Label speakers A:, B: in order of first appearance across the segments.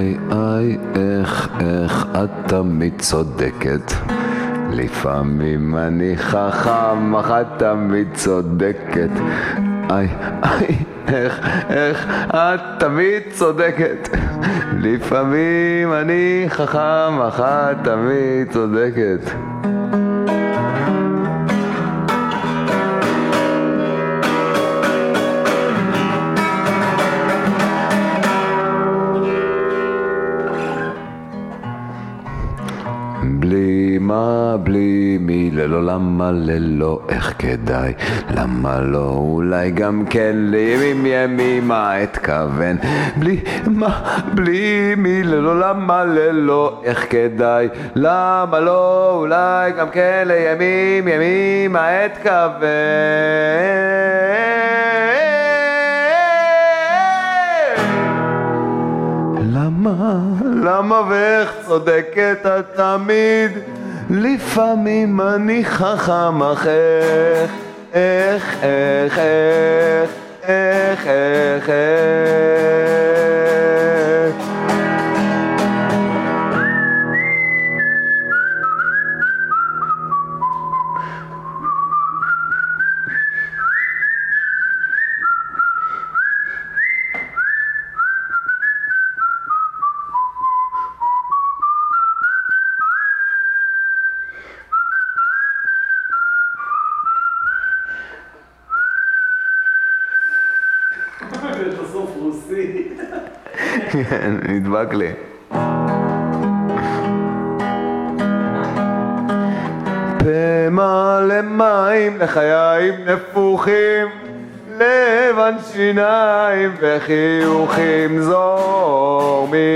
A: איי, איך, איך את תמיד צודקת. לפעמים אני חכם, אך את תמיד צודקת. איי, איי, איך, איך את תמיד צודקת. לפעמים אני חכם, אך את תמיד צודקת. מה, בלי מי, ללא למה, ללא איך כדאי, למה לא, אולי גם כן לימים ימימה אתכוון, בלי מה, בלי מי, ללא למה, ללא איך כדאי, למה לא, אולי גם כן לימים ימימה אתכוון. למה, למה ואיך צודקת את תמיד? לפעמים אני חכם אך איך, איך, איך, איך, איך, איך, איך. כן, נדבק לי. מלא מים לחיים נפוחים, לבן שיניים וחיוכים זורמים,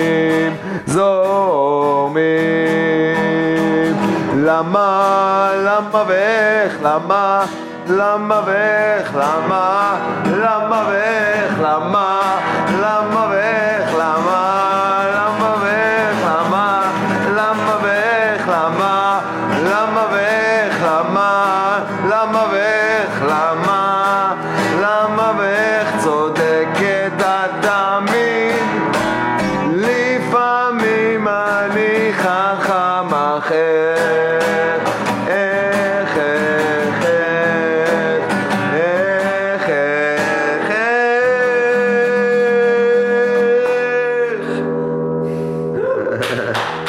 A: זורמים. למה, למה ואיך, למה, למה ואיך, למה, למה ואיך, למה, למה למה, למה למה, למה למה, למה למה, לפעמים אני חכם אחר. Yeah.